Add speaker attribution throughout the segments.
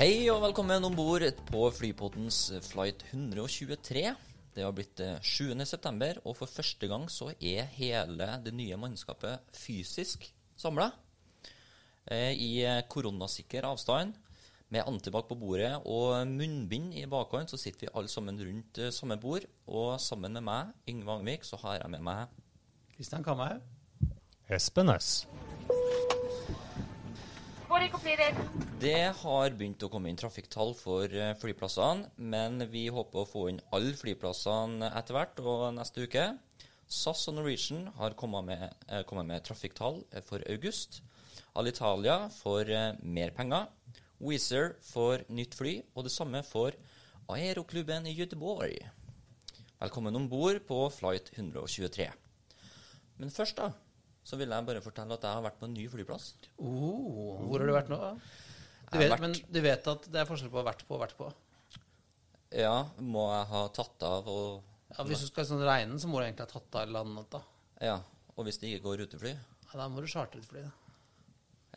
Speaker 1: Hei og velkommen om bord på Flypotens flight 123. Det har blitt eh, 7. september, og for første gang så er hele det nye mannskapet fysisk samla. I eh, koronasikker avstand, med antibac på bordet og munnbind i bakhånd, så sitter vi alle sammen rundt eh, samme bord. Og sammen med meg, Yngve Angvik, så har jeg med meg
Speaker 2: Kristian Kamhaug.
Speaker 3: Espen S.
Speaker 1: Det har begynt å komme inn trafikktall for eh, flyplassene, men vi håper å få inn alle flyplassene etter hvert og neste uke. SAS og Norwegian har kommet med, eh, kommet med trafikktall eh, for august. Alitalia får mer penger. Wizz får nytt fly, og det samme får Aeroklubben i Göteborg. Velkommen om bord på flight 123. Men først, da, så vil jeg bare fortelle at jeg har vært på en ny flyplass.
Speaker 2: Oh, hvor har du vært nå? Du vet,
Speaker 1: vært-
Speaker 2: men du vet at det er forskjell på vært på og vært på?
Speaker 1: Ja, må jeg ha tatt av og
Speaker 2: Ja, Hvis du skal sånn regne, så må du egentlig ha tatt av eller annet. da.
Speaker 1: Ja, og hvis det ikke går rutefly,
Speaker 2: Ja, Da må du chartre et fly. da.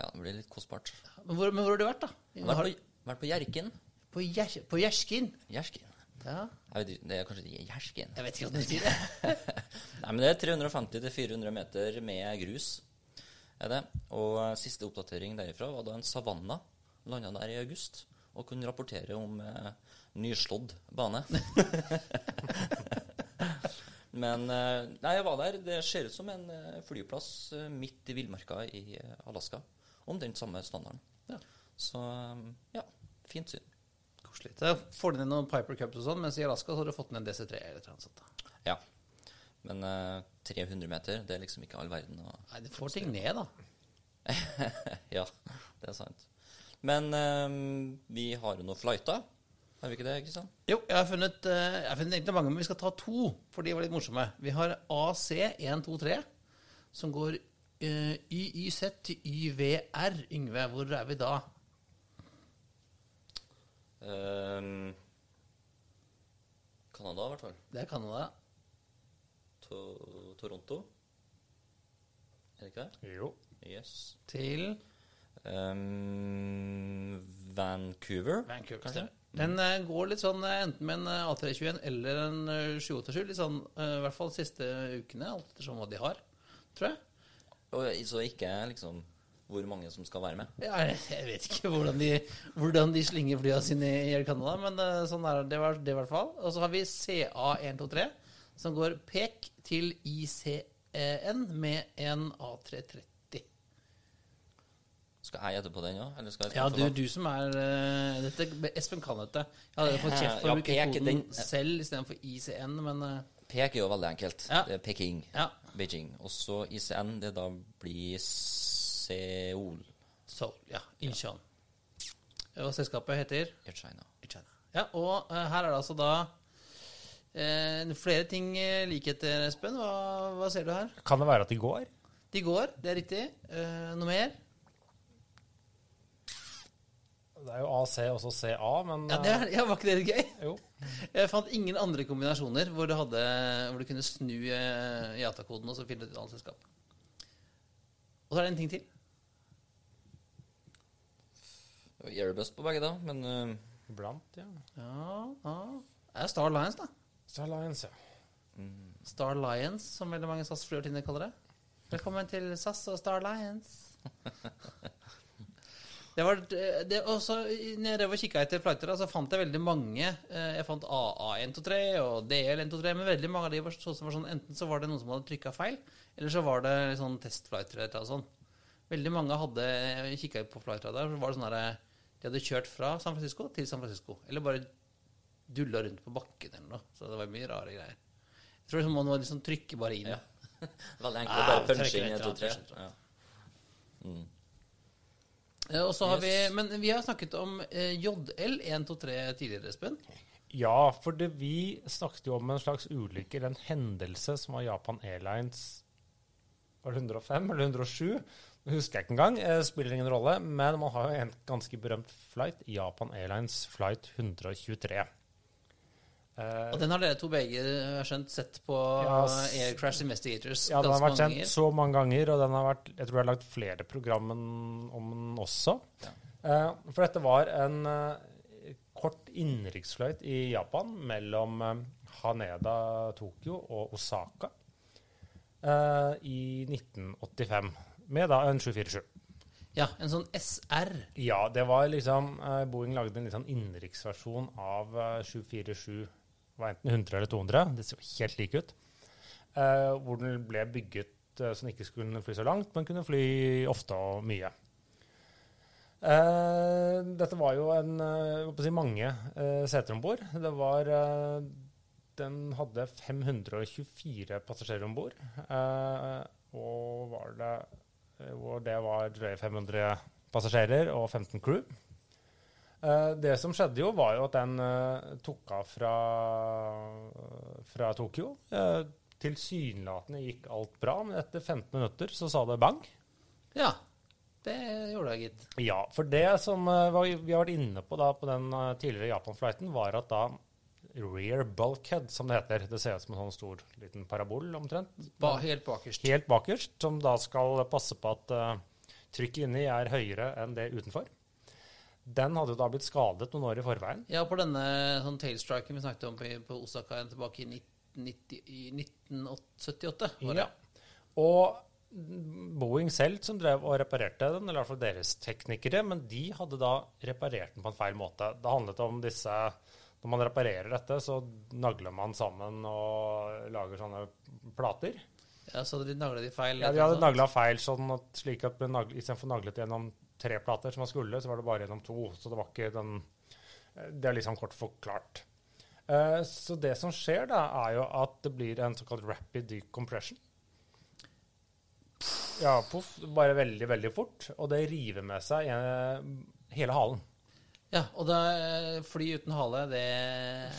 Speaker 1: ja, det blir litt kostbart.
Speaker 2: Men hvor, men hvor har du vært, da?
Speaker 1: Jeg har vært på, vært på Hjerken.
Speaker 2: på, Gjer- på Gjerskin?
Speaker 1: Gjersken.
Speaker 2: Ja.
Speaker 1: Vet, det er kanskje Gjersken.
Speaker 2: Jeg vet ikke hvordan du sier det.
Speaker 1: Nei, men det er 350-400 meter med grus. Er det. Og eh, siste oppdatering derifra var da en Savanna landa der i august og kunne rapportere om eh, nyslådd bane. Men eh, Nei, jeg var der. Det ser ut som en eh, flyplass midt i villmarka i Alaska. Om den samme standarden.
Speaker 2: Ja.
Speaker 1: Så ja, fint syn.
Speaker 2: Koselig. Så får du ned noen Piper Cups og sånn, mens i Alaska så har du fått ned en DC3 eller noe sånt.
Speaker 1: Ja. Men uh, 300 meter, det er liksom ikke all verden
Speaker 2: Nei, du får ting ned, da.
Speaker 1: Ja, det er sant. Men um, vi har jo noen flighta. Har vi ikke det, Kristian?
Speaker 2: Jo, jeg har funnet, uh, jeg har funnet egentlig mange, men vi skal ta to, for de var litt morsomme. Vi har AC123, som går uh, YYZ til YVR. Yngve, hvor er vi da?
Speaker 1: Um, Canada, i hvert fall.
Speaker 2: Det er Canada.
Speaker 1: To Toronto. Er det ikke det?
Speaker 3: Jo.
Speaker 1: Yes.
Speaker 2: Til
Speaker 1: Um, Vancouver,
Speaker 2: Vancouver.
Speaker 1: kanskje?
Speaker 2: Den uh, går litt sånn eh, enten med en eh, A321 eller en uh, 787. Litt sånn, uh, I hvert fall de siste ukene, alt ettersom hva de har, tror jeg.
Speaker 1: Og så ikke liksom hvor mange som skal være med.
Speaker 2: Ja, jeg, vet ikke hvordan de, hvordan de slinger flya sine i hele Canada, men eh, sånn er det, det i hvert fall. Og så har vi CA123, som går pek til ICN med en A330.
Speaker 1: Skal jeg gjette på den òg?
Speaker 2: Ja, du, du som er uh, dette, Espen kan dette. Jeg hadde fått kjeft for å bruke
Speaker 1: pek,
Speaker 2: koden
Speaker 1: den-
Speaker 2: selv istedenfor ICN, men uh,
Speaker 1: Pek er jo veldig enkelt.
Speaker 2: Ja.
Speaker 1: Det er Peking.
Speaker 2: ja.
Speaker 1: Beijing. Og så ICN, det da blir Seoul.
Speaker 2: Seoul. Ja, Incheon. Og selskapet heter
Speaker 1: Air China.
Speaker 2: China. Ja, og eh, her er det altså da eh, flere ting eh, likheter, Espen. Hva, hva ser du her?
Speaker 3: Kan det være at de går?
Speaker 2: De går, det er riktig. Eh, noe mer?
Speaker 3: Det er jo AC og så CA, men
Speaker 2: Ja, det er, ja, Var ikke det litt gøy?
Speaker 3: eh, Jo.
Speaker 2: Jeg fant ingen andre kombinasjoner hvor du, hadde, hvor du kunne snu eh, IATA-koden og så finne ut et annet selskap. Og så er det en ting til.
Speaker 1: Det var Airbus på begge, da. Men eh,
Speaker 3: Blant, ja.
Speaker 2: Ja, ja. Det er Star Lions, da.
Speaker 3: Star Lions, ja.
Speaker 2: Star Lions, som veldig mange SAS-flyvertinner kaller det. Velkommen til SAS og Star Lions. Det var det også, Når jeg drev og kikka etter flighter, så fant jeg veldig mange. eh, Jeg fant AA123 og DL123, men veldig mange av de var, så, som var sånn Enten så var det noen som hadde trykka feil, eller så var det sånn testflighter eller noe sånt. Veldig mange hadde kikka på flighter der, så var det sånn derre De hadde kjørt fra San Francisco til San Francisco. Eller bare dulla rundt på bakken eller noe. Så det var mye rare greier. Jeg tror liksom man må liksom trykke bare inn.
Speaker 1: Ja. Veldig enkelt
Speaker 2: Ah,
Speaker 1: bare punche inn i
Speaker 2: etter,
Speaker 1: to-tre.
Speaker 2: trekker etter.
Speaker 1: Ja.
Speaker 2: Eh, Og så har
Speaker 1: Yes.
Speaker 2: vi, Men vi har snakket om eh, JL123 tidligere, Espen.
Speaker 3: Ja, for det, vi snakket jo om en slags ulykke, eller en hendelse, som var Japan Airlines Var det 105 eller 107? Husker jeg ikke engang. Eh, spiller ingen rolle. Men man har jo en ganske berømt flight. Japan Airlines flight 123. Uh,
Speaker 2: Og den har dere to begge skjønt sett på
Speaker 3: Ja,
Speaker 2: Air Crash Investigators
Speaker 3: ja, den har vært
Speaker 2: kjent
Speaker 3: sendt så mange ganger, og den har vært, jeg tror jeg har lagt flere program om den også. Eh, for dette var en uh, kort innenriksfløyt i Japan mellom eh, Haneda, Tokyo og Osaka eh, i 1985, med da en 747.
Speaker 2: Ja, en sånn SR.
Speaker 3: Ja, det var liksom eh, Boeing lagde en litt sånn innenriksversjon av eh, 747. Var enten 100 eller 200. Det ser jo helt like ut. Eh, hvor den ble bygget eh, så den ikke skulle fly så langt, men kunne fly ofte og mye. Eh, dette var jo en eh, si mange seter om bord. Det var Den hadde 524 passasjerer om bord. Eh, og var det hvor det var drøye 500 passasjerer og 15 crew. Eh, det som skjedde jo, var jo at den eh, tok av fra, fra Tokyo. Tilsynelatende gikk alt bra, men etter 15 minutter så sa det bang.
Speaker 2: Ja, det gjorde jeg, gitt.
Speaker 3: Ja, for det som eh, vi har vært inne på da på den eh, tidligere Japan-flighten, var at da rear bulkhead, som det heter Det ser ut som en sånn stor liten parabol omtrent.
Speaker 2: Ba, helt bakerst.
Speaker 3: Helt bakerst, som da skal passe på at uh, trykket inni er høyere enn det utenfor. Den hadde jo da blitt skadet noen år i forveien.
Speaker 2: Ja, på denne sånn tailstriken vi snakket om på, på Osaka tilbake i 1990 i 1978. Var det.
Speaker 3: Ja. Og Boeing selv som drev og reparerte den, eller i hvert fall deres teknikere, men de hadde da reparert den på en feil måte. Det handlet om disse Når man reparerer dette, så nagler man sammen og lager sånne plater.
Speaker 2: Ja, Så de naglet de feil?
Speaker 3: Ja, de hadde nagla feil, sånn at slik at istedenfor naglet gjennom tre plater som man skulle, så var det bare gjennom to. Så det var ikke den Det er liksom kort forklart. Eh, så det som skjer da, er jo at det blir en såkalt rapid decompression. Ja, poff. Bare veldig, veldig fort. Og det river med seg eh, hele halen.
Speaker 2: Ja, og da eh, fly uten hale, det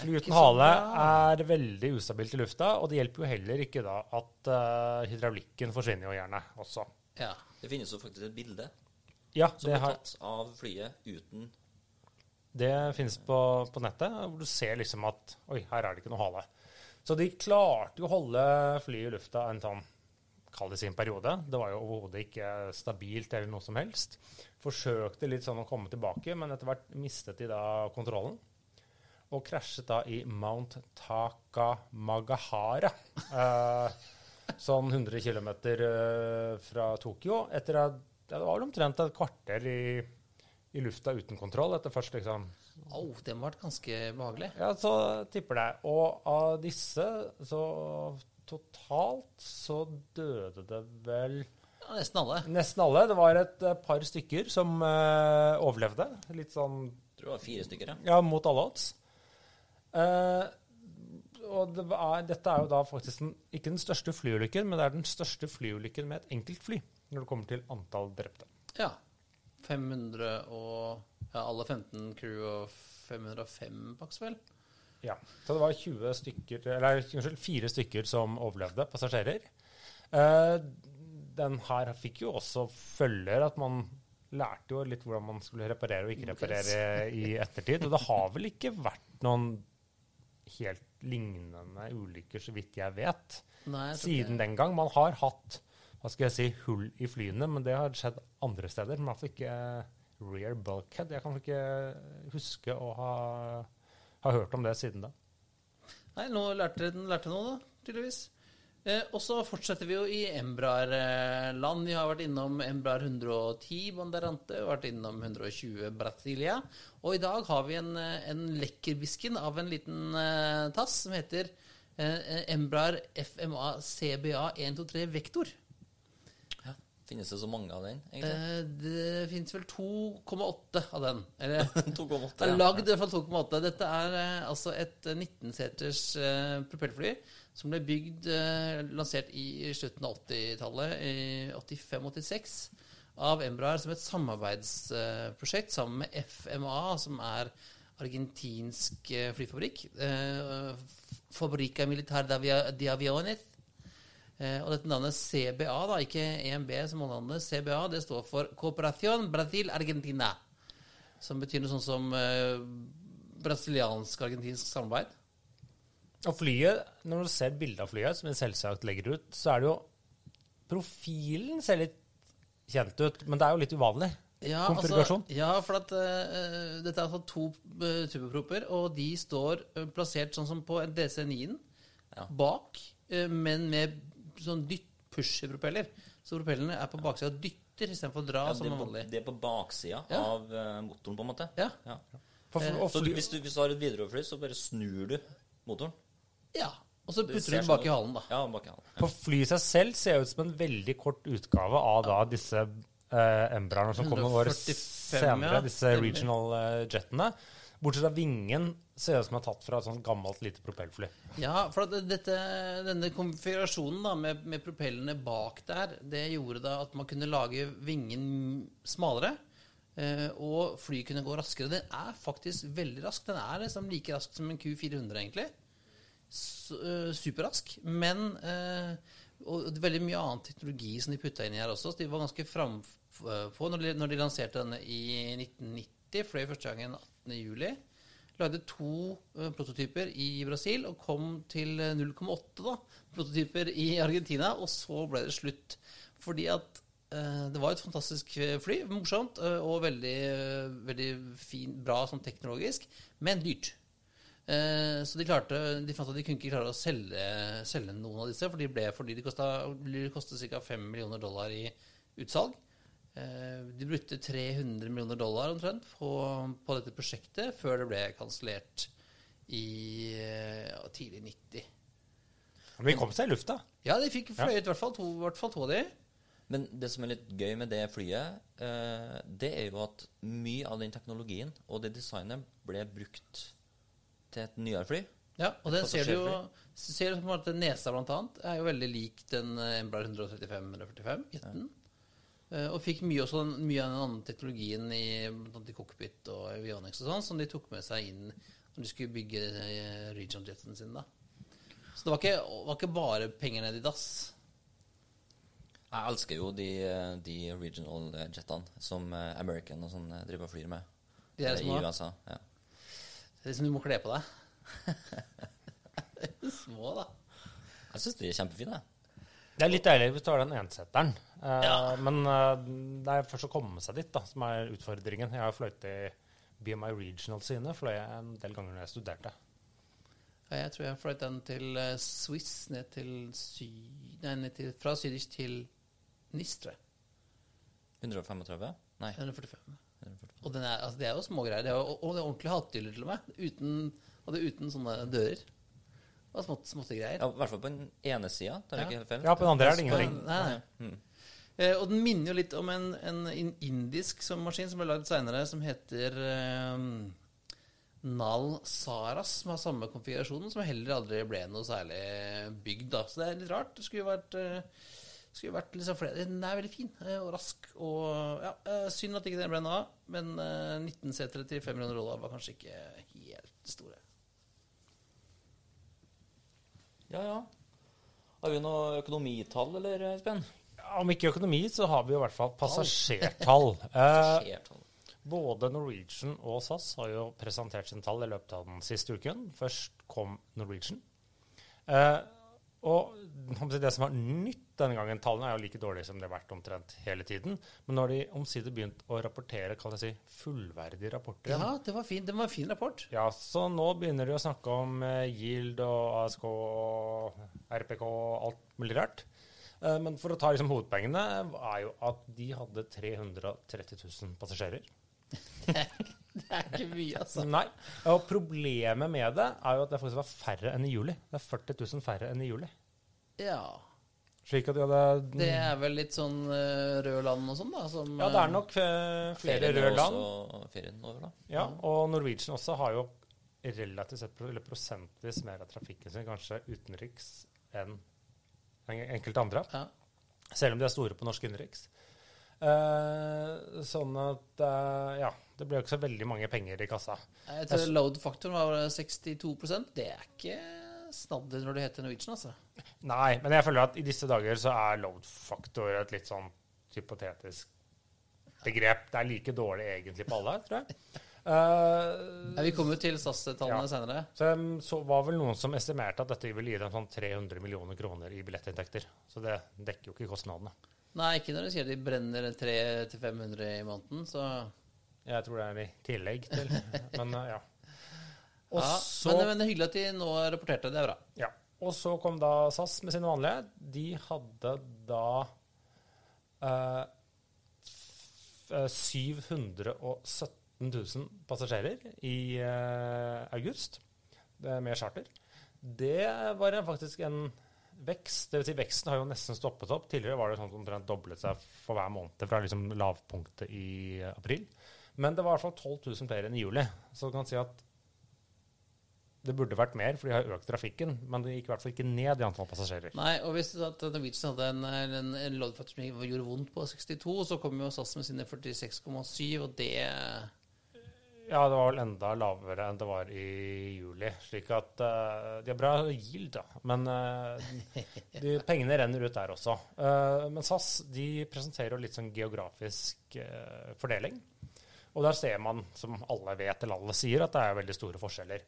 Speaker 3: Fly uten hale er veldig ustabilt i lufta, og det hjelper jo heller ikke da at uh, hydraulikken forsvinner jo gjerne også.
Speaker 2: Ja.
Speaker 1: Det finnes jo faktisk et bilde
Speaker 3: Ja,
Speaker 1: som
Speaker 3: det
Speaker 1: er
Speaker 3: har,
Speaker 1: tatt av flyet uten
Speaker 3: Det finnes på, på nettet, hvor du ser liksom at Oi, her er det ikke noe hale. Så de klarte jo å holde flyet i lufta en sånn Kall det sin periode. Det var jo overhodet ikke stabilt eller noe som helst. Forsøkte litt sånn å komme tilbake, men etter hvert mistet de da kontrollen. Og krasjet da i Mount Takamagahara. Eh, sånn 100 km eh, fra Tokyo. Etter at ja, Det var vel omtrent et kvarter i, i lufta uten kontroll. Etter først liksom
Speaker 2: Au, det må ha vært ganske behagelig.
Speaker 3: Ja, så tipper det. Og av disse, så totalt så døde det vel
Speaker 2: Ja, nesten alle.
Speaker 3: nesten alle. Det var et eh, par stykker som uh, overlevde. Litt sånn
Speaker 1: Jeg tror det var fire stykker, ja.
Speaker 3: ja, mot alle odds. Uh, og det er, dette er jo da faktisk den, ikke den største flyulykken, men det er den største flyulykken med et enkelt fly når det kommer til antall drepte.
Speaker 2: Ja. 500 og ja, alle 15 crew og 505 baks, vel?
Speaker 3: Ja, så det var 20 stykker, eller unnskyld, fire stykker som overlevde, passasjerer. Eh, den her fikk jo også følger at man lærte jo litt hvordan man skulle reparere og ikke reparere i ettertid. Og det har vel ikke vært noen helt lignende ulykker, så vidt jeg vet,
Speaker 2: Nei, jeg
Speaker 3: siden den gang. Man har hatt hva skal jeg si, hull i flyene, men det har skjedd andre steder. Men altså ikke rear bulkhead. Jeg kan ikke huske å ha, ha hørt om det siden da.
Speaker 2: Nei, nå lærte den lærte noe, da, tydeligvis. Eh, og så fortsetter vi jo i Embrar-land. Vi har vært innom Embrar 110 Banderante, vært innom 120 Brasilia. Og i dag har vi en, eh, en lekkerbisken av en liten eh, tass som heter Embrar FMA CBA 123 Vektor.
Speaker 1: Finnes det så mange av den?
Speaker 2: Eh, det finnes vel 2,8 av den. Eller
Speaker 1: 2,8,
Speaker 2: Det er
Speaker 1: ja.
Speaker 2: lagd i hvert fall 2,8. Dette er eh, altså et eh, 19-seters eh, propellfly som ble bygd, eh, lansert i slutten av 80-tallet, i 85-86, av Embraer som et samarbeidsprosjekt sammen med FMA, som er argentinsk eh, flyfabrikk. Eh, Fabrica Militar de Aviones. Eh, og dette navnet CBA, da, ikke EMB som alle andre, CBA, det står for Cooperación Brasil Argentina. Som betyr noe sånt som eh, brasiliansk-argentinsk samarbeid.
Speaker 3: Og flyet, når du ser bildet av flyet, som vi selvsagt legger ut, så er det jo Profilen ser litt kjent ut, men det er jo litt uvanlig.
Speaker 2: Ja,
Speaker 3: Konfigurasjon?
Speaker 2: Altså, ja, for at, uh, dette er altså to uh, turboproper, og de står uh, plassert sånn som på en DC9-en,
Speaker 1: Ja.
Speaker 2: bak, men med sånn dytt-push-propeller. Så propellene er på baksida og dytter istedenfor å dra
Speaker 1: Ja,
Speaker 2: som
Speaker 1: det, er
Speaker 2: vanlig.
Speaker 1: det er på baksida
Speaker 2: Ja.
Speaker 1: av eh, motoren, på en måte.
Speaker 2: Ja.
Speaker 1: Ja.
Speaker 3: For, og
Speaker 1: Så hvis, du, hvis du har et Widerøe-fly, så bare snur du motoren.
Speaker 2: ja. Og så putter du den
Speaker 1: sånn
Speaker 2: bak i halen, da.
Speaker 1: Ja, bak i halen.
Speaker 3: På flyet seg selv ser ut som en veldig kort utgave av da disse eh, Embraerne som kommer noen år senere,
Speaker 2: ja.
Speaker 3: disse regional eh, jetene. Bortsett fra vingen ser ut som er tatt fra et sånt gammelt lite propellfly.
Speaker 2: Ja, for dette, denne konfigurasjonen da, med, med propellene bak der, det gjorde da at man kunne lage vingen smalere. eh, og flyet kunne gå raskere. Den er faktisk veldig rask. Den er liksom like rask som en Q400, egentlig. Eh, superrask. Men eh, Og veldig mye annen teknologi som de putta inn i her også. Så de var ganske frampå når de lanserte denne i 1990. Fløy første gangen 18. juli. Lagde to eh, prototyper i Brasil og kom til eh, 0,8 prototyper i Argentina. Og så ble det slutt. Fordi at eh, det var et fantastisk eh, fly. Morsomt eh, og veldig, eh, veldig fin, bra sånn teknologisk, men dyrt. Eh, så de klarte De fant at de kunne ikke klare å selge, selge noen av disse, for de ble fordi de kosta ca. 5 millioner dollar i utsalg. Eh, de brukte 300 millioner dollar omtrent på, på dette prosjektet før det ble kansellert i ja, tidlig 90.
Speaker 3: Men de kom seg i lufta.
Speaker 2: Ja, de fikk fløyet i hvert fall to, i hvert fall to av de.
Speaker 1: Men det som er litt gøy med det flyet, eh, det er jo at mye av den teknologien og det designet ble brukt til et nyere fly.
Speaker 2: Ja, og den ser du jo ser du på en måte Nesa blant annet er jo veldig lik den eh, Embraer 135-145 jetten. Eh, Og fikk mye, også, mye av den andre teknologien i, i cockpit og avionics og sånn, som de tok med seg inn når de skulle bygge eh, regional jetsen sin. da. Så det var ikke, var ikke bare penger ned i dass.
Speaker 1: Jeg elsker jo de, de regional jetene som eh, American og sånn driver og flyr med
Speaker 2: De er
Speaker 1: små? i. USA. Ja.
Speaker 2: Det er som du må kle på deg. Små, da.
Speaker 1: Jeg syns de er kjempefine.
Speaker 3: Det er litt deilig hvis du har den enseteren. Eh,
Speaker 2: Ja.
Speaker 3: Men eh, det er først å komme seg dit da, som er utfordringen. Jeg har fløyet i BMI Regional sine fløy jeg en del ganger når jeg studerte.
Speaker 2: Ja, Jeg tror jeg fløyt den til eh, Swiss, ned til sy... Nei, ned til, fra Zürich til Nistre.
Speaker 1: 135? Nei.
Speaker 2: 145.
Speaker 1: 145.
Speaker 2: Og den er, altså, det er jo smågreier. Det er og det er ordentlig hatthyller til og med. Uten, og det er uten sånne dører. Og smått, småtte greier.
Speaker 1: Ja, I hvert fall på den ene sida.
Speaker 2: Ja.
Speaker 1: ikke helt feil?
Speaker 3: Ja, på den andre er det
Speaker 2: Nei,
Speaker 3: ingenting.
Speaker 2: nei.
Speaker 1: Mm.
Speaker 2: Eh, og den minner jo litt om en, en indisk som maskin som ble lagd seinere, som heter eh, Nal Saras, som har samme konfigurasjon, som heller aldri ble noe særlig bygd. da. Så det er litt rart. Det skulle jo vært, eh, skulle vært liksom flere. Den er veldig fin eh, og rask. og ja, eh, Synd at ikke den ble noe av, men eh, 19 setere til 5 millioner dollar var kanskje ikke helt store.
Speaker 1: Ja, ja. Har vi noe økonomitall, eller, Espen?
Speaker 3: Om ikke økonomi, så har vi i hvert fall passasjertall. Eh, både Norwegian og SAS har jo presentert sine tall i løpet av den siste uken. Først kom Norwegian. Eh, og det som var nytt denne gangen, tallene er jo like dårlige som de har vært omtrent hele tiden, men nå har de omsider begynt å rapportere kan jeg si, fullverdige rapporter.
Speaker 2: Ja, det var fin, det var en fin rapport.
Speaker 3: Ja, så nå begynner de å snakke om eh, Yield og ASK og RPK og alt mulig rart. Eh, men for å ta liksom, hovedpengene er jo at de hadde 330 000 passasjerer.
Speaker 2: Det er ikke mye, altså.
Speaker 3: Nei. Og problemet med det er jo at det faktisk var færre enn i juli. Det er 40 000 færre enn i juli.
Speaker 2: Ja.
Speaker 3: Slik at de hadde
Speaker 2: Det er vel litt sånn uh, røde land og sånn, da? Som,
Speaker 3: Ja, det er nok uh, flere
Speaker 1: er
Speaker 3: røde land.
Speaker 1: også Ferien over, da.
Speaker 3: Ja, og Norwegian også har jo relativt sett eller prosentvis mer av trafikken sin kanskje utenriks enn en- enkelte andre.
Speaker 2: Ja.
Speaker 3: Selv om de er store på norsk innenriks. Uh, sånn at uh, Ja, det ble jo ikke så veldig mange penger i kassa.
Speaker 2: Jeg tror load-faktoren var 62% Det er ikke snadder når det heter Norwegian, altså.
Speaker 3: Nei, men jeg føler at i disse dager så er load-faktor et litt sånn hypotetisk begrep. Det er like dårlig egentlig på alle, tror jeg. Uh,
Speaker 2: ja, vi kommer jo til SAS-tallene
Speaker 3: Ja.
Speaker 2: senere.
Speaker 3: så um, så var vel noen som estimerte at dette ville gi dem sånn 300 millioner kroner i billettinntekter. Så det dekker jo ikke kostnadene.
Speaker 2: Nei, ikke når de sier de brenner 300-500 i måneden, så
Speaker 3: Jeg tror det er i tillegg til, men uh, ja. Og
Speaker 2: ja,
Speaker 3: så
Speaker 2: men, men det er hyggelig at de nå rapporterte. Det er bra.
Speaker 3: Ja. Og så kom da SAS med sine vanlige. De hadde da eh, eh, 717 000 passasjerer i eh, august det med charter. Det var faktisk en vekst. Det vil si, veksten har jo nesten stoppet opp. Tidligere var det sånn omtrent doblet seg for hver måned fra liksom lavpunktet i eh, april. Men det var i hvert fall 12 000 flere enn i juli. Så du kan si at det burde vært mer, for de har økt trafikken, men det gikk i hvert fall ikke ned i antall passasjerer.
Speaker 2: Nei, og hvis at Norwegian hadde en, en, en load-faktor som gjorde vondt på 62, så kom jo SAS med sine 46,7, og det
Speaker 3: Ja, det var vel enda lavere enn det var i juli. Slik at uh, de har bra gild, da. Men uh, de, pengene renner ut der også. Uh, men SAS de presenterer jo litt sånn geografisk eh, fordeling. Og der ser man, som alle vet, eller alle sier, at det er veldig store forskjeller.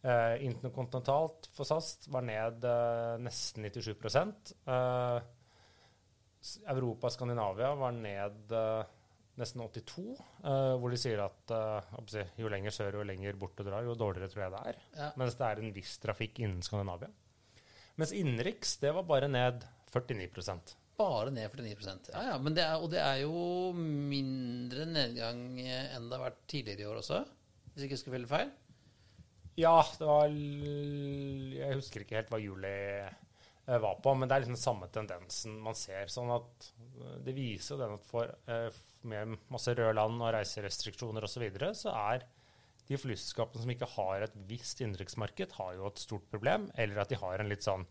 Speaker 3: Eh, interkontinentalt for SAS var ned eh, nesten 97 eh, Europa og Skandinavia var ned eh, nesten 82, eh, hvor de sier at eh, jo lenger sør og lenger bort du drar, jo dårligere tror jeg det er.
Speaker 2: Ja.
Speaker 3: Mens det er en viss trafikk innen Skandinavia. Mens innenriks, det var bare ned 49
Speaker 2: bare ned 49% Ja, ja, men det er, og det er jo mindre nedgang enn det har vært tidligere i år også, hvis jeg ikke husker veldig feil.
Speaker 3: Ja, det var Jeg husker ikke helt hva juli eh, var på, men det er liksom samme tendensen man ser. Sånn at eh, det viser den at for eh, med masse røde land og reiserestriksjoner osv., så, videre, så er de flyselskapene som ikke har et visst innenriksmarked, har jo et stort problem. Eller at de har en litt sånn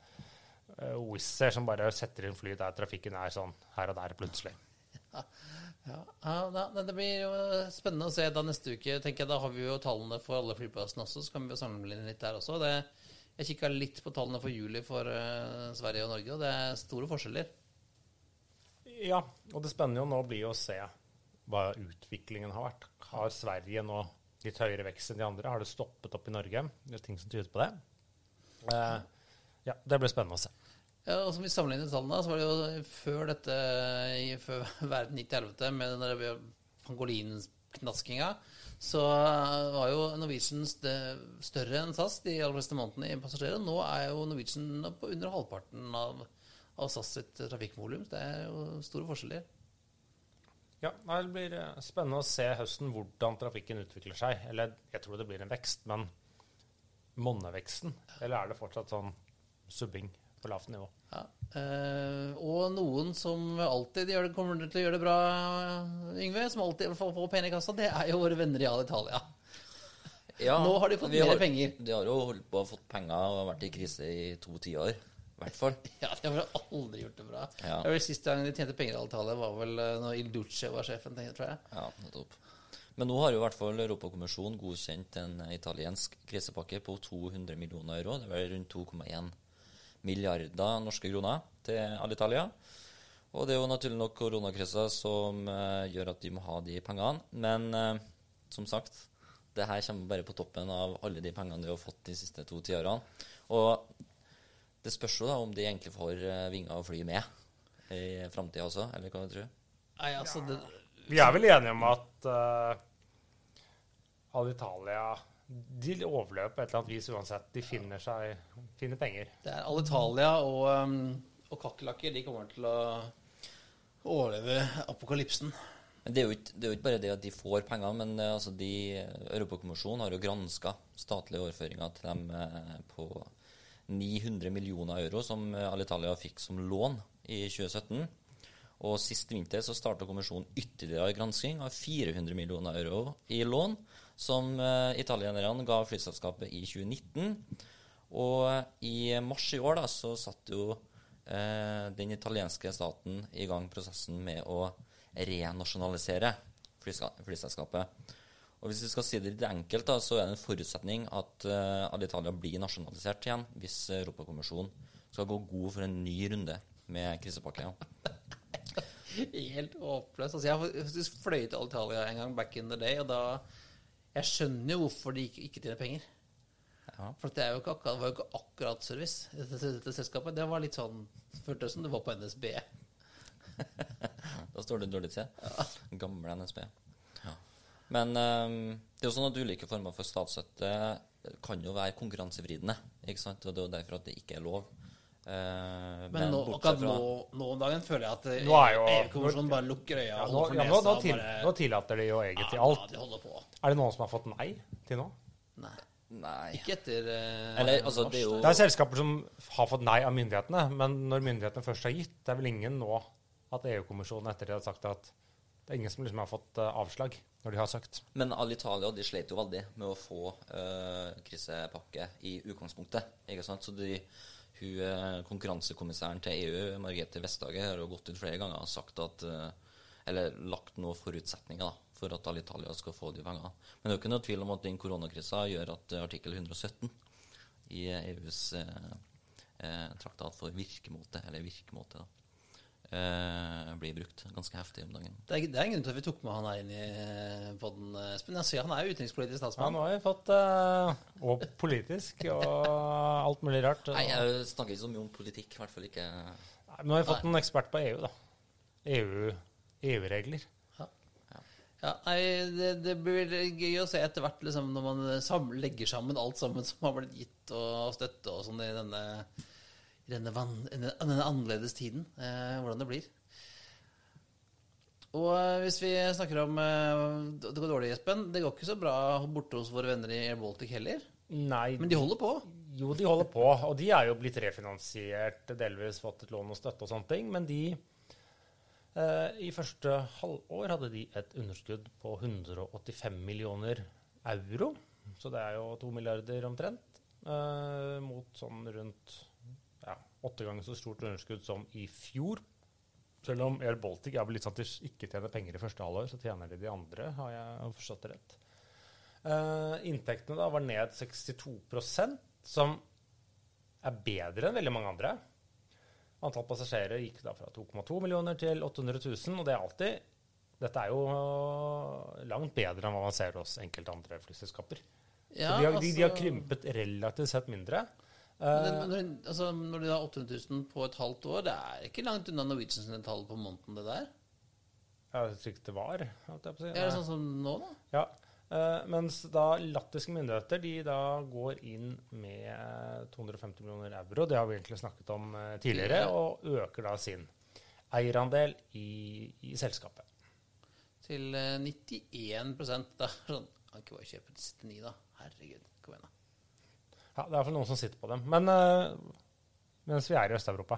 Speaker 3: Wizz Air som bare setter inn fly der trafikken er sånn her og der plutselig.
Speaker 2: Ja, ja ja, Det blir jo spennende å se da neste uke. tenker jeg Da har vi jo tallene for alle flyplassene også, så kan vi jo sammenligne litt der også. Det, jeg kikka litt på tallene for juli for uh, Sverige og Norge, og det er store forskjeller.
Speaker 3: Ja, og det spennende jo nå blir jo å se hva utviklingen har vært. Har Sverige nå litt høyere vekst enn de andre? Har det stoppet opp i Norge? Det er ting som tyder på det. Uh, ja, det blir spennende å se.
Speaker 2: Ja, og som vi sammenlignet tallene, så var det jo før dette Før verden gikk til helvete med den der pangolinknaskinga, så var jo Norwegian større enn SAS de aller fleste månedene i passasjerer. Nå er jo Norwegian på under halvparten av, av SAS sitt trafikkvolum. Det er jo store forskjeller.
Speaker 3: Ja, Det blir eh, spennende å se høsten hvordan trafikken utvikler seg. Eller jeg tror det blir en vekst, men monneveksten? Eller er det fortsatt sånn subbing på lavt nivå?
Speaker 2: Ja. Eh, og noen som alltid gjør det, kommer til å gjøre det bra, Yngve, som alltid får, får penger i kassa, det er jo våre venner i Alitalia.
Speaker 1: Ja,
Speaker 2: Nå har de fått mer
Speaker 1: har,
Speaker 2: penger.
Speaker 1: De har jo holdt på å fått penger og vært i krise i to tiår, i hvert fall.
Speaker 2: Ja, de har aldri gjort det bra.
Speaker 1: Ja.
Speaker 2: Det var vel Siste gang de tjente penger i Alitalia, var vel eh, når Il Duce var sjefen, tror jeg.
Speaker 1: Ja, nettopp. Men nå har jo i hvert fall Europakommisjonen godkjent en italiensk krisepakke på 200 millioner euro. Det er vel rundt 2,1 milliarder norske kroner til Alitalia. Og det er jo naturlig nok koronakrisa som eh, gjør at de må ha de pengene. Men eh, som sagt, det her kommer bare på toppen av alle de pengene de har fått de siste to tiårene. Og det spørs jo da om de egentlig får eh, vinger å fly med i framtida også, eller hva du tror
Speaker 2: Nei, altså, det,
Speaker 3: Vi er vel enige om at uh, Alitalia de overløper på et eller annet vis uansett. De finner, seg, finner penger.
Speaker 2: det er Alitalia og, um, og kakerlakker. De kommer til å overleve apokalypsen.
Speaker 1: Men det er, jo ikke, det er jo ikke bare det at de får penger, men eh, altså de, Europakommisjonen har jo granska statlige overføringer til dem eh, på 900 millioner euro som eh, Alitalia fikk som lån i 2017. Og sist vinter så starta kommisjonen ytterligere gransking av 400 millioner euro i lån som eh, italienerne ga flyselskapet i 2019. Og eh, i mars i år da, så satte jo eh, den italienske staten i gang prosessen med å renasjonalisere flyselskapet. Og Hvis vi skal si det litt enkelt, da, så er det en forutsetning at uh, Alitalia blir nasjonalisert igjen hvis Europakommisjonen skal gå god for en ny runde med krisepakke.
Speaker 2: Helt håpløst. Altså, jeg fløyet til Alitalia en gang back in the day, og da Jeg skjønner jo hvorfor de ikke, ikke tjener penger.
Speaker 1: Ja.
Speaker 2: For det, er jo ikke akkurat, det var jo ikke akkurat service, dette, dette selskapet. Det var litt sånn Føltes som det var på NSB.
Speaker 1: Da står det dårlig til. Gamle NSB. Ja. Men um, det er jo sånn at ulike former for statsstøtte kan jo være konkurransevridende. ikke sant? Og det er jo derfor at det ikke er lov. Eh,
Speaker 2: Men, nå, akkurat fra, nå, nå om dagen føler jeg at
Speaker 3: er
Speaker 2: EU-kommisjonen bare lukker øya
Speaker 3: Ja, nå, ja, nå, nå, til,
Speaker 2: bare-
Speaker 3: nå tillater de jo egentlig
Speaker 2: ja,
Speaker 3: alt.
Speaker 2: Ja, de på.
Speaker 3: Er det noen som har fått nei til nå?
Speaker 2: Nei.
Speaker 1: Nei.
Speaker 2: Ikke etter uh,
Speaker 1: Eller, altså, det er jo
Speaker 3: Det er selskaper som har fått nei av myndighetene, men når myndighetene først har gitt Det er vel ingen nå at EU-kommisjonen etter det har sagt at det er ingen som liksom har fått uh, avslag når de har søkt.
Speaker 1: Men Alitalia de slet jo veldig med å få uh, krisepakke i utgangspunktet. ikke sant? Så de, hun, eh, konkurransekommissæren til EU, Margrethe Vestager, har jo gått ut flere ganger og sagt at eh, Eller lagt noen forutsetninger da, for at Alitalia skal få de pengene. Men det er jo ikke noe tvil om at den koronakrisa gjør at eh, artikkel 117 i EUs eh, traktat for virkemåte, eller virkemåte, da, eh, blir brukt ganske heftig om dagen.
Speaker 2: Det er, det er en grunn til at vi tok med han her inn i podden, Espen. Jeg ser han er utenrikspolitisk
Speaker 3: Ja, nå har vi fått eh, Og politisk og alt mulig rart.
Speaker 1: Nei, jeg snakker ikke så mye om politikk, i hvert fall ikke
Speaker 3: Nei, Nå har vi fått en ekspert på EU, da. EU EU-regler.
Speaker 2: Ja, nei, det, det blir gøy å se etter hvert liksom, når man sam- legger sammen alt sammen som har blitt gitt og støtte og sånn i denne, i denne, van, denne, annerledes tiden. Eh, hvordan det blir. Og eh, hvis vi snakker om eh, Det går dårlig, Espen. Det går ikke så bra borte hos våre venner i Air Baltic heller.
Speaker 3: Nei,
Speaker 2: Men de holder på.
Speaker 3: Jo, de holder på, og de er jo blitt refinansiert, delvis fått et lån og støtte og sånne ting. Men de eh, I første halvår hadde de et underskudd på 185 millioner euro. Så det er jo to milliarder omtrent. eh, mot sånn rundt åtte ganger så stort underskudd som i fjor. Selv om Air Baltic er vel litt sånn at de ikke tjener penger i første halvår, så tjener de de andre, har jeg forstått det rett. Uh, inntektene da var ned 62% som er bedre enn veldig mange andre. Antall passasjerer gikk da fra 2,2 millioner til 800 000, og det er alltid Dette er jo øh, langt bedre enn hva man ser hos enkelte andre flyselskaper.
Speaker 2: Ja,
Speaker 3: så de har, de, de har
Speaker 2: altså-
Speaker 3: krympet relativt sett mindre.
Speaker 2: Men
Speaker 3: Eh,
Speaker 2: når, altså, når du har 800 000 på et halvt år, det er ikke langt unna Norwegian sine tall på måneden, det der.
Speaker 3: ja, ikke det var. holdt jeg på å si.
Speaker 2: Er det sånn som nå, da?
Speaker 3: Ja, Uh, mens da latviske myndigheter de da går inn med 250 millioner euro, det har vi egentlig snakket om uh, tidligere, og øker da sin eierandel i, i selskapet.
Speaker 2: Til uh, 91 da. sånn Kan ikke bare kjøpe til 69, da. Herregud. Kom igjen, da.
Speaker 3: Ja, det er iallfall noen som sitter på dem. Men uh, mens vi er i Øst-Europa,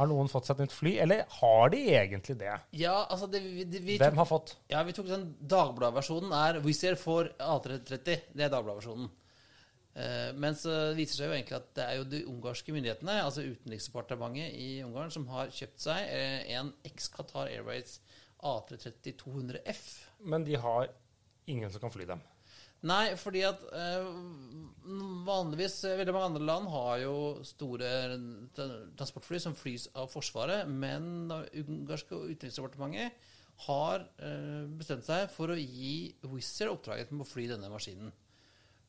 Speaker 3: har noen fått seg et nytt fly? Eller har de egentlig det?
Speaker 2: Ja, altså det, vi, det, vi,
Speaker 3: Hvem
Speaker 2: tok,
Speaker 3: har fått?
Speaker 2: ja, vi tok den Dagbladet-versjonen er Wizz Air for A330. Det er Dagbladet-versjonen. Eh, men det viser seg jo egentlig at det er jo de ungarske myndighetene, altså Utenriksdepartementet i Ungarn, som har kjøpt seg eh, en eks-Qatar Airways A330-200F.
Speaker 3: Men de har ingen som kan fly dem.
Speaker 2: Nei, fordi at eh, vanligvis Veldig mange andre land har jo store transportfly som flys av Forsvaret, men det ungarske utenriksdepartementet har eh, bestemt seg for å gi Wizz Air oppdraget med å fly denne maskinen.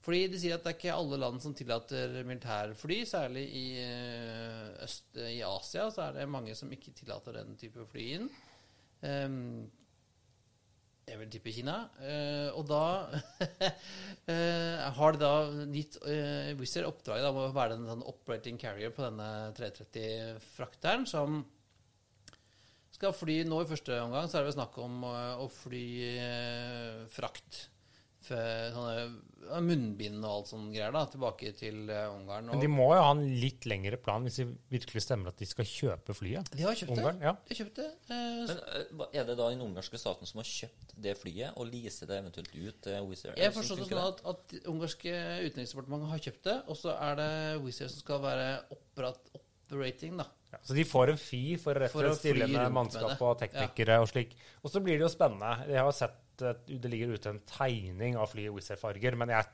Speaker 2: Fordi de sier at det er ikke alle land som tillater militærfly, særlig i eh, øst i Asia så er det mange som ikke tillater den type fly inn. Ehm, jeg vil tippe Kina. Eh, og da eh, har de da gitt uh, Wizz Air oppdraget om å være en sånn operating carrier på denne 330-frakteren, som skal fly nå i første omgang, så er det vel snakk om eh, å fly frakt. For sånne munnbind og alt sånn greier da, tilbake til eh, Ungarn. Og
Speaker 3: Men de må jo ha en litt lengre plan hvis det virkelig stemmer at de skal kjøpe flyet.
Speaker 2: de har kjøpt
Speaker 3: Ungarn,
Speaker 2: det.
Speaker 3: ja.
Speaker 2: De har kjøpt det. Eh,
Speaker 1: Men eh, er det da den ungarske staten som har kjøpt det flyet, og leaser det eventuelt ut til Wizz Air?
Speaker 2: Jeg forstår det sånn at, at det ungarske utenriksdepartementet har kjøpt det, og så er det Wizz Air som skal være operat, operating, da.
Speaker 3: Ja, så de får en fi for
Speaker 2: For å
Speaker 3: stille med mannskap
Speaker 2: med
Speaker 3: og teknikere og slik. Og så blir det jo spennende. Jeg har sett eh, det ligger ute en tegning av flyet Wizz Air-farger, men jeg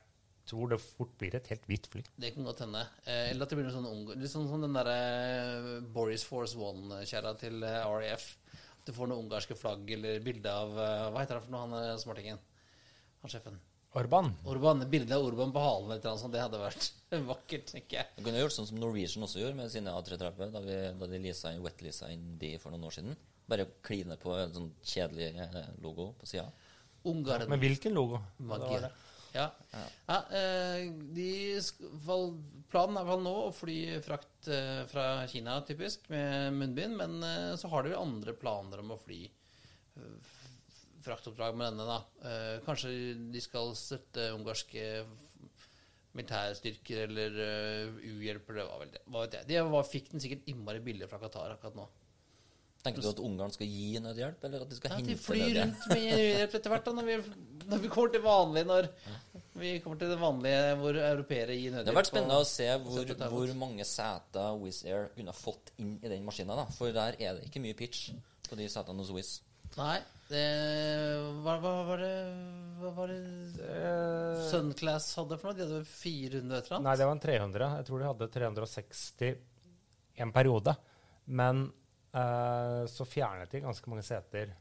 Speaker 3: tror det fort blir et helt hvitt fly.
Speaker 2: Det kan godt hende. Eh, eller at det blir noe sånn ung... Litt sånn sånn den derre Boris Force One-kjerra til eh, RAF. At du får noe ungarske flagg eller bilde av eh, Hva heter han for noe, han eh, smartingen? Han sjefen.
Speaker 3: Orban.
Speaker 2: Orban. Bilde av Orban på halen eller noe sånt. Det hadde vært vakkert, tenker jeg.
Speaker 1: Du kunne gjort sånn som Norwegian også gjorde med sine A330, da, vi, da de leasa inn, wet-leasa inn de for noen år siden. Bare kline på en sånn kjedelig eh, logo på sida.
Speaker 2: Ungarn.
Speaker 3: Men hvilken logo? Det.
Speaker 2: Ja. ja eh, de skal, planen er vel nå å fly frakt eh, fra Kina, typisk, med munnbind. Men eh, så har de andre planer om å fly fraktoppdrag med denne, da. Kanskje de skal støtte ungarske militærstyrker eller uh, uhjelp, eller hva vel det. Hva vet jeg. De var, fikk den sikkert innmari billig fra Qatar akkurat nå.
Speaker 1: Tenker du at Ungarn skal gi nødhjelp, eller at de skal
Speaker 2: Ja,
Speaker 1: hente
Speaker 2: de flyr rundt med nødhjelp etter hvert, da, når vi, når vi kommer til vanlig Når vi kommer til det vanlige hvor europeere gir nødhjelp.
Speaker 1: Det har vært spennende å se hvor, hvor mange seter Wizz Air kunne fått inn i den maskina. For der er det ikke mye pitch på de setene hos Wizz.
Speaker 2: Nei, det hva, hva var det Hva var det
Speaker 3: Eh,
Speaker 2: Sunclass hadde for noe? De hadde 400 et eller annet?
Speaker 3: Nei, det var en 300. Jeg tror de hadde 360 en periode. Men eh, så fjernet de ganske mange seter.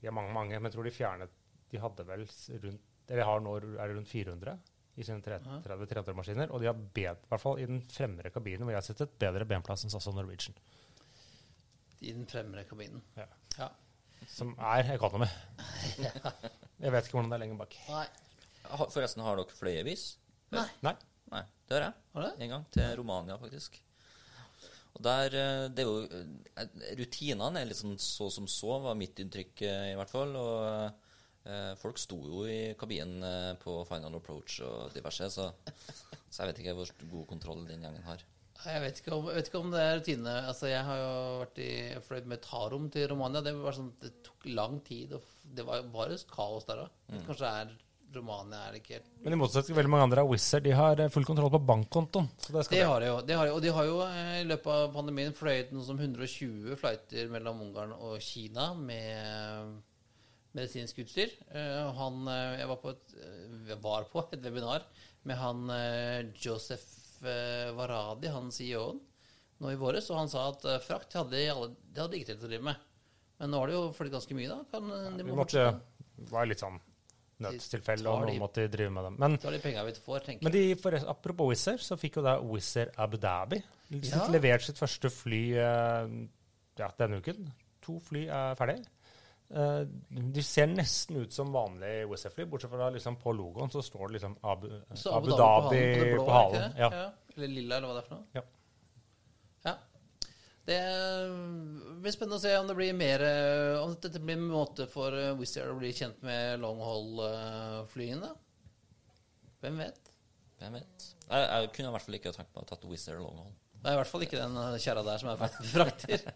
Speaker 3: De er mange, mange, men jeg tror de fjernet De hadde vel rundt Eller har nå er det rundt 400 i sine 30-300-maskiner. Og de har bedre, i hvert fall i den fremre kabinen, hvor jeg har sett et bedre benplass enn SAS og Norwegian.
Speaker 2: I den fremre kabinen.
Speaker 3: Ja.
Speaker 2: Ja.
Speaker 3: Som er economy. Jeg vet ikke hvordan det er lenger bak.
Speaker 2: Nei.
Speaker 1: Forresten, har dere fløyevis?
Speaker 2: Nei.
Speaker 3: Nei.
Speaker 1: Nei, det har jeg.
Speaker 2: Har det?
Speaker 1: En gang. Til Romania, faktisk. Og der, eh, det er jo eh, Rutinene er litt sånn så som så, var mitt inntrykk eh, i hvert fall. Og eh, folk sto jo i kabinen eh, på final approach og diverse, så, så jeg vet ikke hvor god kontroll den gjengen har.
Speaker 2: Jeg vet, ikke om, vet ikke om det er rutine. Altså, jeg har jo vært i fløyet med Tarom til Romania. Det, var sånn, det tok lang tid. Og det var bare kaos der òg. Kanskje det er Romania er det ikke helt
Speaker 3: Men i motsetning til veldig mange andre av Wizz de har eh, full kontroll på bankkontoen. Så det
Speaker 2: Det har de jo. Det har de, og de har jo eh, i løpet av pandemien fløyet noe som 120 flighter mellom Ungarn og Kina med medisinsk utstyr. Eh, Han, eh, jeg var på et, eh, var på et webinar med han eh, Joseph eh, Varadi, han CEO-en, nå i våres, og han sa at eh, frakt hadde de, alle, det hadde ikke tenkt å drive med. Men nå har det jo flyttet ganske mye, da. Kan, de
Speaker 3: Vi måtte være var litt sånn nødstilfelle, og noen måtte drive med dem. Men,
Speaker 2: de vi får,
Speaker 3: men de, for, apropos Wizz Air, så fikk jo da Wizz Air Abu Dhabi
Speaker 2: Ja.
Speaker 3: levert sitt første fly eh, ja, denne uken. To fly er ferdig. Eh, de ser nesten ut som vanlige Wizz Air-fly, bortsett fra liksom på logoen så står det liksom Abu, Abu,
Speaker 2: Abu
Speaker 3: Dhabi
Speaker 2: Dhabi på, halen.
Speaker 3: på halen.
Speaker 2: det?
Speaker 3: Ja.
Speaker 2: Eller lilla, eller hva det er for noe.
Speaker 3: Ja.
Speaker 2: Ja. Det blir spennende å se om det blir mer eh, Om dette blir en måte for eh, Wizz Air å bli kjent med long haul-flyene. Hvem vet?
Speaker 1: Hvem vet? Jeg, jeg kunne i hvert fall ikke tenkt meg å tatt Wizz Air longhold.
Speaker 2: Det er i hvert fall ikke den eh, kjerra der som er frakt- frakter.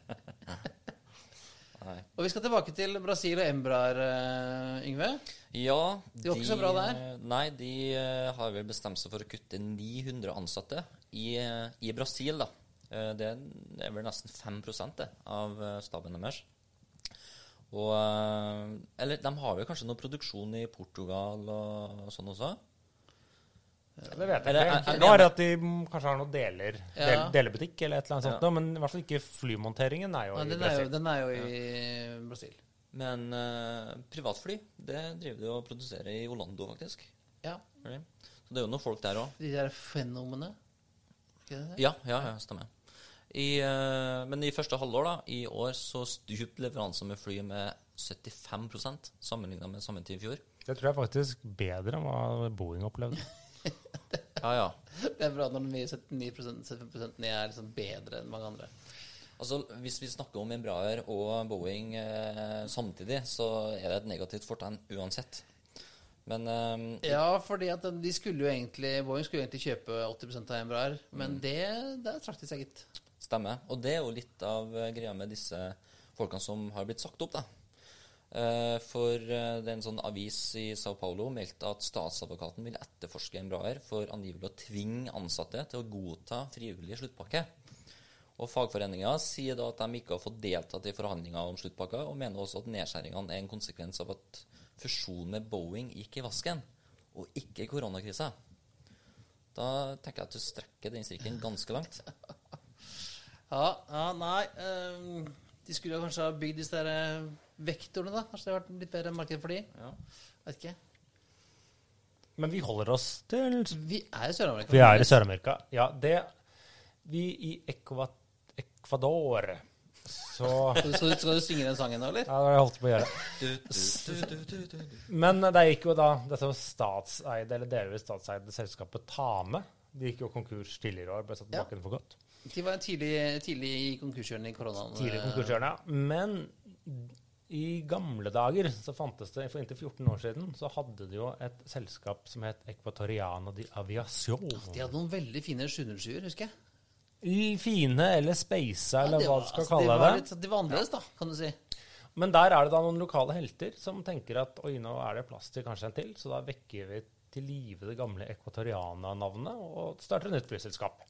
Speaker 1: Nei.
Speaker 2: Og vi skal tilbake til Brasil og Embraer, eh, Yngve.
Speaker 1: Ja
Speaker 2: De var ikke så bra der.
Speaker 1: Nei, de eh, har vel bestemt seg for å kutte 900 ansatte i, eh, i Brasil, da. Eh, Det er vel nesten 5 det, av eh, staben deres. Og eh, Eller de har vel kanskje noe produksjon i Portugal og sånn også?
Speaker 3: Det vet jeg
Speaker 1: Eller,
Speaker 3: ikke.
Speaker 1: jeg-
Speaker 3: er det at de kanskje har noe deler,
Speaker 2: Ja.
Speaker 3: del, delebutikk eller et eller annet sånt,
Speaker 1: Ja.
Speaker 3: noe, men i hvert fall ikke flymonteringen er jo
Speaker 2: Ja,
Speaker 3: i
Speaker 2: Brasil. er jo, den er jo i Brasil.
Speaker 1: Men uh, privatfly, det driver de og produserer i Orlando, faktisk.
Speaker 2: Ja.
Speaker 1: Så det er jo noen folk der òg.
Speaker 2: De der fenomene.
Speaker 1: Ja, ja, ja, stemmer. I, eh, men i første halvår da, i år så stupte leveransen med fly med 75% sammenlignet med samme tid i fjor.
Speaker 3: Det tror jeg faktisk bedre enn hva Boeing opplevde.
Speaker 1: Ja, ja.
Speaker 2: Det er bra når er 79% 75% ned er liksom bedre enn mange andre.
Speaker 1: Altså, Hvis vi snakker om Embraer og Boeing eh, samtidig, så er det et negativt fortegn uansett. Men eh,
Speaker 2: Ja, fordi at de skulle jo egentlig Boeing skulle jo egentlig kjøpe 80% av Embraer, men det, der trakk de seg, gitt.
Speaker 1: Stemmer. Og det er jo litt av eh, greia med disse folkene som har blitt sagt opp, da. Eh, For eh, det er en sånn avis i Sao Paulo meldte at statsadvokaten vil etterforske Embraer for angivelig å tvinge ansatte til å godta frivillig sluttpakke. Og fagforeninga sier da at de ikke har fått deltatt i forhandlinger om sluttpakka, og mener også at nedskjæringene er en konsekvens av at fusjonen med Boeing gikk i vasken, og ikke koronakrisa. Da tenker jeg at du strekker den strikken ganske langt.
Speaker 2: Ja, ja nei um, De skulle jo kanskje ha bygd disse der eh, vektorene, da. Kanskje det hadde vært litt bedre marked for de.
Speaker 1: Ja.
Speaker 2: Vet ikke.
Speaker 3: Men vi holder oss til
Speaker 2: Vi er i Sør-Amerika.
Speaker 3: Vi er i Sør-Amerika. Ja, det Vi i Ecuador så
Speaker 2: Skal du, skal, du, synge den sangen nå, eller?
Speaker 3: Ja, det har jeg holdt på å gjøre.
Speaker 1: Du, du, du, du, du, du.
Speaker 3: Men det gikk jo da dette statseide, eller delvis statseide selskapet Tame. De gikk jo konkurs tidligere i år, ble satt tilbake ja. for godt.
Speaker 2: De var tidlig, tidlig i konkurskjøringen i koronaen.
Speaker 3: Tidlig konkursgjørende, ja. Men i gamle dager så fantes det, for inntil 14 år siden, så hadde de jo et selskap som het Equatoriana di Aviación.
Speaker 2: De hadde noen veldig fine 707-er, husker jeg.
Speaker 3: I fine eller speisa, eller
Speaker 2: Ja, det
Speaker 3: hva du skal
Speaker 2: altså,
Speaker 3: kalle
Speaker 2: det.
Speaker 3: det.
Speaker 2: Var litt, det var annerledes, da, kan du si.
Speaker 3: Men der er det da noen lokale helter som tenker at oi, nå er det plass til kanskje en til, så da vekker vi til live det gamle Equatoriana-navnet og starter et nytt flyselskap.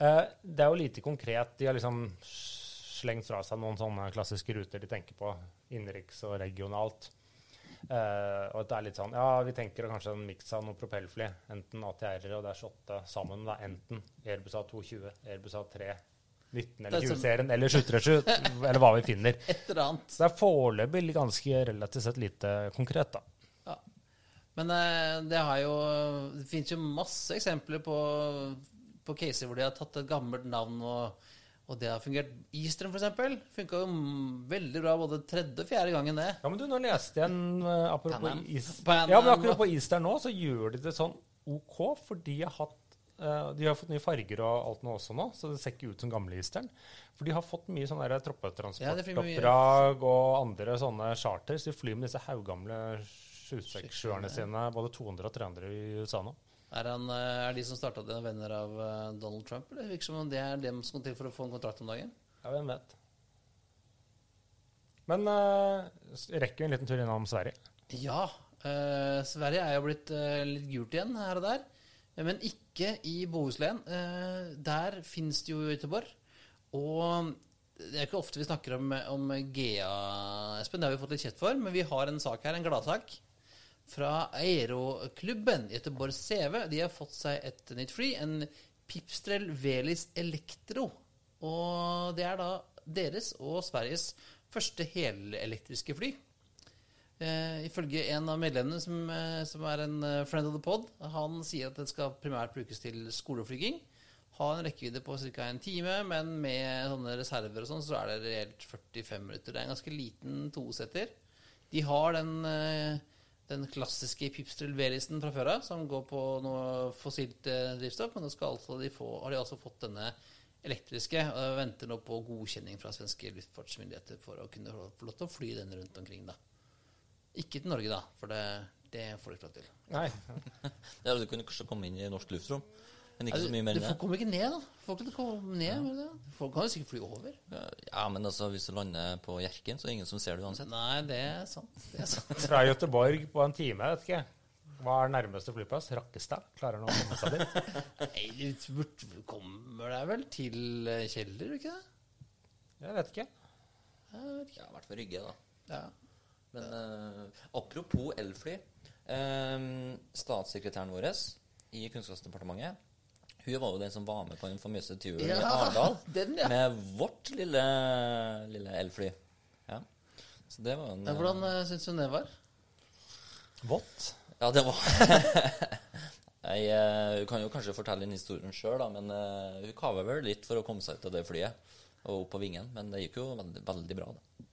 Speaker 3: Eh, det er jo lite konkret. De har liksom slengt fra seg noen sånne klassiske ruter de tenker på, innenriks og regionalt. Eh, og det er litt sånn Ja, vi tenker kanskje en miks av noen propellfly. Enten ATR-er og er 28 sammen. Da. Enten Airbus A220, Airbus A3, 19 eller
Speaker 2: Det er sånn-
Speaker 3: 20-serien eller 737, eller hva vi finner.
Speaker 2: Et eller annet.
Speaker 3: Så det er foreløpig ganske relativt sett lite konkret, da.
Speaker 2: Ja. Men eh, det har jo Det finnes jo masse eksempler på, på caser hvor de har tatt et gammelt navn, og, og det har fungert. Eastern, eksempel, funka jo veldig bra både tredje og fjerde gangen, det.
Speaker 3: Ja, men du, nå leste jeg en uh, apropos, is, ja, men
Speaker 2: akkurat
Speaker 3: på Eastern nå, så gjør de det sånn OK, for de har hatt uh, de har fått nye farger og alt nå også nå, så det ser ikke ut som gamle Eastern. For de har fått mye sånne der
Speaker 2: Ja,
Speaker 3: troppetransportoppdrag og andre sånne charter. Så de flyr med disse haugamle 767-erne sine, både 200 og 300 i USA nå.
Speaker 2: Er, han, eh, er de som starta det, venner av eh, Donald Trump? Eller virker som om det er dem som til for å få en kontrakt om dagen?
Speaker 3: Ja, hvem vet. Men uh, rekker vi en liten tur innom Sverige?
Speaker 2: Ja. Uh, Sverige er jo blitt uh, litt gult igjen her og der. Men ikke i Bohuslän. Der finnes det jo Göteborg. Og det er ikke ofte vi snakker om, om GA, Espen. Det har vi fått litt kjeft for. Men vi har en sak her, en gladsak. Fra Aeroklubben Göteborg CV. De har fått seg et nytt fly. En Pipstrel Velis Electro. Og det er da deres og Sveriges første helelektriske fly. Eh, ifølge en av medlemmene, som, eh, som er en eh, friend of the pod, han sier at den skal primært brukes til skoleflyging. Ha en rekkevidde på ca. en time, men med sånne reserver og sånn, så er det reelt 45 minutter. Det er en ganske liten tosetter. De har den, eh, den klassiske Pipstrel Velisen fra før av, som går på noe fossilt eh, drivstoff, men nå skal altså de få, har de altså fått denne elektriske, og venter nå på godkjenning fra svenske luftfartsmyndigheter for å kunne få lov til å fly den rundt omkring, da. Ikke til Norge, da, for det, det får de ikke lov til.
Speaker 3: Nei.
Speaker 1: Ja, du kunne kanskje komme inn i norsk luftrom, men ikke
Speaker 2: Altså,
Speaker 1: så mye mer
Speaker 2: du
Speaker 1: enn
Speaker 2: får
Speaker 1: det.
Speaker 2: kommer ikke ned, da. Får ikke komme ned. ja. det. Folk kan jo sikkert fly over.
Speaker 1: Ja, men altså, hvis du lander på Hjerkinn, så er det ingen som ser det uansett.
Speaker 2: Nei, det er sant. Det er sant.
Speaker 3: Fra Göteborg på en time, vet ikke. Hva er nærmeste flyplass? Rakkestad? Klarer han å komme seg dit?
Speaker 2: Nei, du burde- kommer deg vel til Kjeller, ikke det?
Speaker 3: Jeg vet ikke.
Speaker 2: Jeg vet ikke.
Speaker 1: Jeg har vært fall Rygge, da.
Speaker 2: Ja.
Speaker 1: Men uh, apropos elfly. eh, statssekretæren vår i Kunnskapsdepartementet hun var jo den som var med på den famøse turen i Arendal
Speaker 2: ja.
Speaker 1: med vårt lille, lille elfly. Ja. Så det var en
Speaker 2: Ja, Hvordan uh, syns du det var?
Speaker 3: Vått?
Speaker 1: Ja, det var Jeg uh, hun kan jo kanskje fortelle den historien sjøl, men uh, hun kava vel litt for å komme seg ut av det flyet og opp på vingen. Men det gikk jo veldig, veldig bra, da.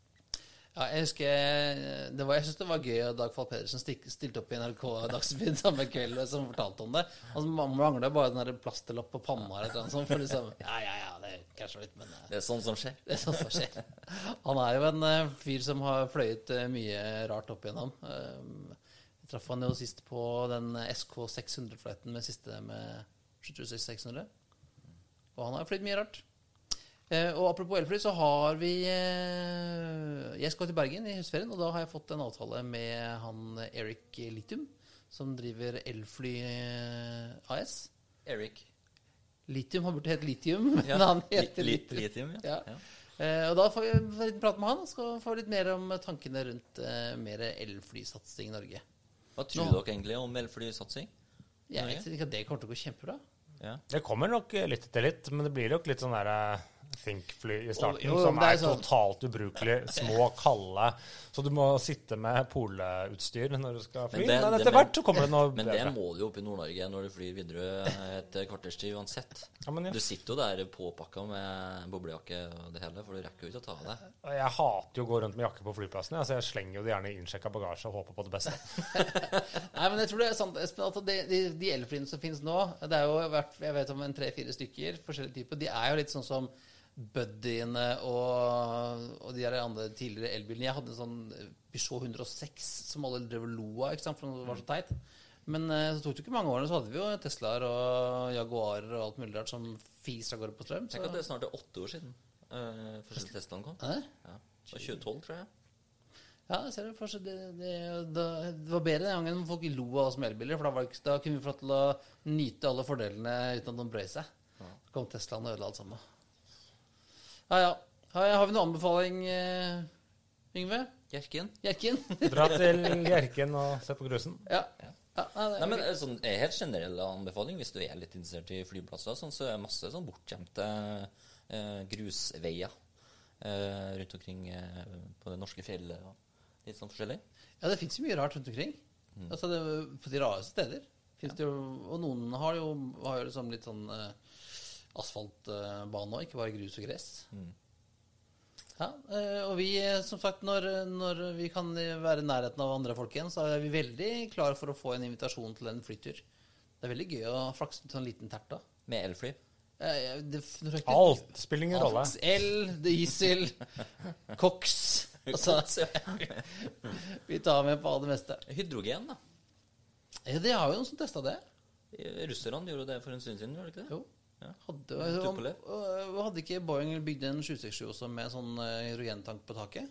Speaker 2: Ja, jeg husker eh, det var, Jeg syns det var gøy at Dag Fall Pedersen stilte opp i NRK Dagsrevyen samme kveld som fortalte om det. Han mangla bare den der plasterlapp på panna eller noe sånt. For liksom, ja, ja, ja, det krasja litt, men eh,
Speaker 1: Det er sånn som skjer.
Speaker 2: det er sånt som skjer. Han er jo en eh, fyr som har fløyet eh, mye rart opp igjennom. Jeg traff han jo sist på den SK 600-fløyten med siste med 736-600. Og han har fløyet mye rart. Eh, og apropos elfly, så har vi eh, Jeg skal til Bergen i høstferien, og da har jeg fått en avtale med han Eric Litium, som driver Elfly eh, AS.
Speaker 1: Erik
Speaker 2: Litium, han burde hete Litium, men
Speaker 1: Ja,
Speaker 2: han heter
Speaker 1: li-
Speaker 2: Litium.
Speaker 1: Litium, ja.
Speaker 2: Ja. Eh, og da får vi en liten prat med han, og får vi litt mer om tankene rundt eh, mer elflysatsing i Norge.
Speaker 1: Hva tror
Speaker 2: Nå.
Speaker 1: dere egentlig om elflysatsing?
Speaker 2: Jeg vet ikke at det kommer til å gå kjempebra.
Speaker 1: Ja.
Speaker 3: Det kommer nok litt etter litt, men det blir nok litt sånn der Think-fly i starten,
Speaker 2: Jo, jo,
Speaker 3: som
Speaker 2: er sånn-
Speaker 3: totalt ubrukelig. Små, kalde. Så du må sitte med poleutstyr når du skal fly.
Speaker 1: Men
Speaker 3: Men,
Speaker 1: det- det-
Speaker 3: etter hvert så kommer det noe
Speaker 1: Men det må du jo opp i Nord-Norge når du flyr videre et kvarters tid uansett.
Speaker 3: Ja, men ja.
Speaker 1: Du sitter jo der påpakka med boblejakke og det hele, for du rekker jo ikke å ta av deg.
Speaker 3: Jeg hater jo å gå rundt med jakke på flyplassen. Altså jeg slenger jo det gjerne i innsjekka bagasje og håper på det beste.
Speaker 2: Nei, men jeg tror det er sant, Espen, at de, de, de elflyene som finnes nå Det er jo vært, jeg vet om en tre-fire stykker, forskjellige typer. De er jo litt sånn som Buddyene og, og de der andre tidligere elbilene. Jeg hadde en sånn Peugeot 106 som alle drev og lo av, for det var så teit. Men eh, så tok det ikke mange årene, så hadde vi jo Teslaer og Jaguarer og alt mulig rart som fiser av gårde på strøm. Så.
Speaker 1: Tenk at det snart er åtte år siden uh, første Teslaen kom. Ja. Det var 2012, tror jeg.
Speaker 2: Ja, jeg ser det, det, det, det, det var bedre den gangen folk lo av oss med elbiler, for da, var det, ikke- da kunne vi få lov til å nyte alle fordelene uten at noen brøy seg. Så kom Teslaen og ødela alt sammen. Ja, ja. Har, har vi noen anbefaling, eh, Yngve?
Speaker 1: Hjerken.
Speaker 2: Hjerken.
Speaker 3: Dra til Hjerken og se på grusen.
Speaker 2: ja. ja. nei,
Speaker 1: Nei, men eh, sånn, en helt generell anbefaling hvis du er litt interessert i flyplasser, sånn, så er det masse sånn bortgjemte eh, grusveier eh, rundt omkring eh, på det norske fjellet og litt sånn forskjellig.
Speaker 2: ja, det fins jo mye rart rundt omkring. Altså, det, på de rareste steder. Ja. det jo, og noen har jo, har jo liksom litt sånn eh, asfaltbane òg, ikke bare grus og gress. Ja, eh, og vi, eh, som sagt, når, når vi kan være i nærheten av andre folk igjen, så er vi veldig klare for å få en invitasjon til en flytur. Det er veldig gøy å flakse med en sånn liten terta.
Speaker 1: Med elfly.
Speaker 2: Eh, det,
Speaker 3: Alt spiller ingen rolle.
Speaker 2: Alt. El, diesel, Cox. Altså, vi tar med på det meste.
Speaker 1: Hydrogen, da.
Speaker 2: Ja, det har jo noen som testa det.
Speaker 1: Russerne gjorde det for en stund siden, gjorde de ikke det?
Speaker 2: Jo.
Speaker 1: Ja.
Speaker 2: Hadde, hadde ikke Boeing bygd en 767 også med sånn eh, hydrogentank på taket?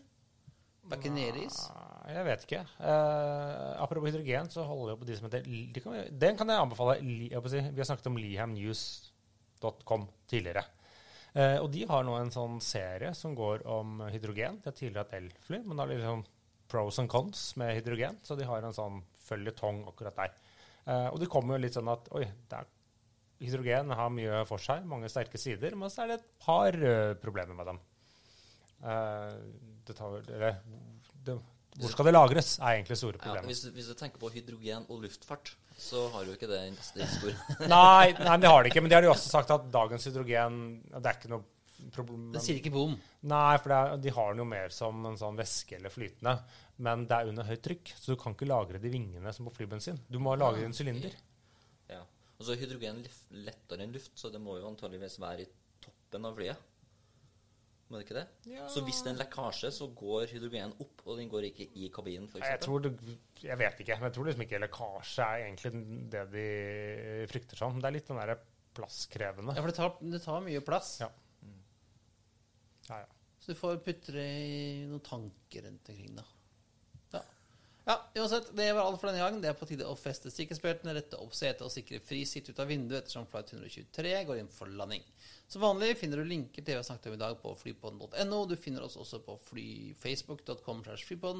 Speaker 2: Back in the 80s?
Speaker 3: Nei, Jeg vet ikke. Eh, apropos hydrogen, så holder vi på de som heter de kan, Den kan jeg anbefale. Jeg si, vi har snakket om lihamnews.com tidligere. Eh, og de har nå en sånn serie som går om hydrogen. De har tidligere hatt elfly, men da er det liksom pros and cons med hydrogen. Så de har en sånn føljetong akkurat der. Eh, og det kommer jo litt sånn at oi, det er, hydrogen har mye for seg, mange sterke sider, men så er det et par eh, problemer med dem. Eh, det tar, eller, det, hvor skal det lagres, er egentlig store
Speaker 1: Ja, hvis, du- hvis du tenker på hydrogen og luftfart, så har jo ikke det beste historien.
Speaker 3: nei, nei, det har de ikke. Men de har jo også sagt at dagens hydrogen Det er ikke noe problem.
Speaker 2: Det sier ikke boom.
Speaker 3: Nei, for det er, de har den jo mer som en sånn væske eller flytende. Men det er under høyt trykk, så du kan ikke lagre de vingene som på flybensin. Du må lagre en sylinder.
Speaker 1: Ja. Og så hydrogen lettere enn luft, så det må jo antageligvis være i toppen av flyet. Må det ikke det? Så hvis det er en lekkasje, så går hydrogen opp, og den går ikke i kabinen, f.eks.
Speaker 3: Jeg, tror det, jeg vet ikke, men jeg tror liksom ikke lekkasje er egentlig det de frykter sånn. Det er litt den derre plasskrevende.
Speaker 2: Ja, for det tar, det tar mye plass.
Speaker 3: Ja. Ja, ja.
Speaker 2: Så du får putte det i noen tanker rundt omkring, da. Uansett. Det var alt for denne gang. Det er på tide å feste sikkerhetsbeltene, rette opp setet og sikre fri sitt ut av vinduet ettersom flight 123 går inn for landing. Som vanlig finner du linker til det vi har snakket om i dag på flypodden.no. Du finner oss også på flyfacebook.com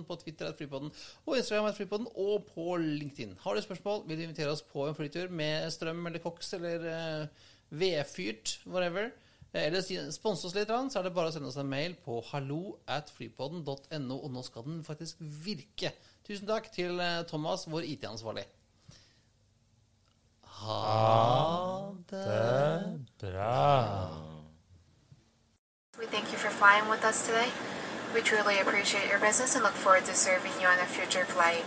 Speaker 2: på Twitter at flypodden, og Instagram at flypodden, og på LinkedIn. Har du spørsmål, vil du invitere oss på en flytur med strøm eller koks eller uh, vedfyrt, whatever, eller spons oss litt, så er det bare å sende oss en mail på hallo at flypodden.no, og nå skal den faktisk virke. Tusen takk til eh, Thomas, vår IT-ansvarlig. Ha det.
Speaker 3: Bra.
Speaker 4: We thank you for flying with us today. We truly appreciate your business and look forward to serving you on a future flight.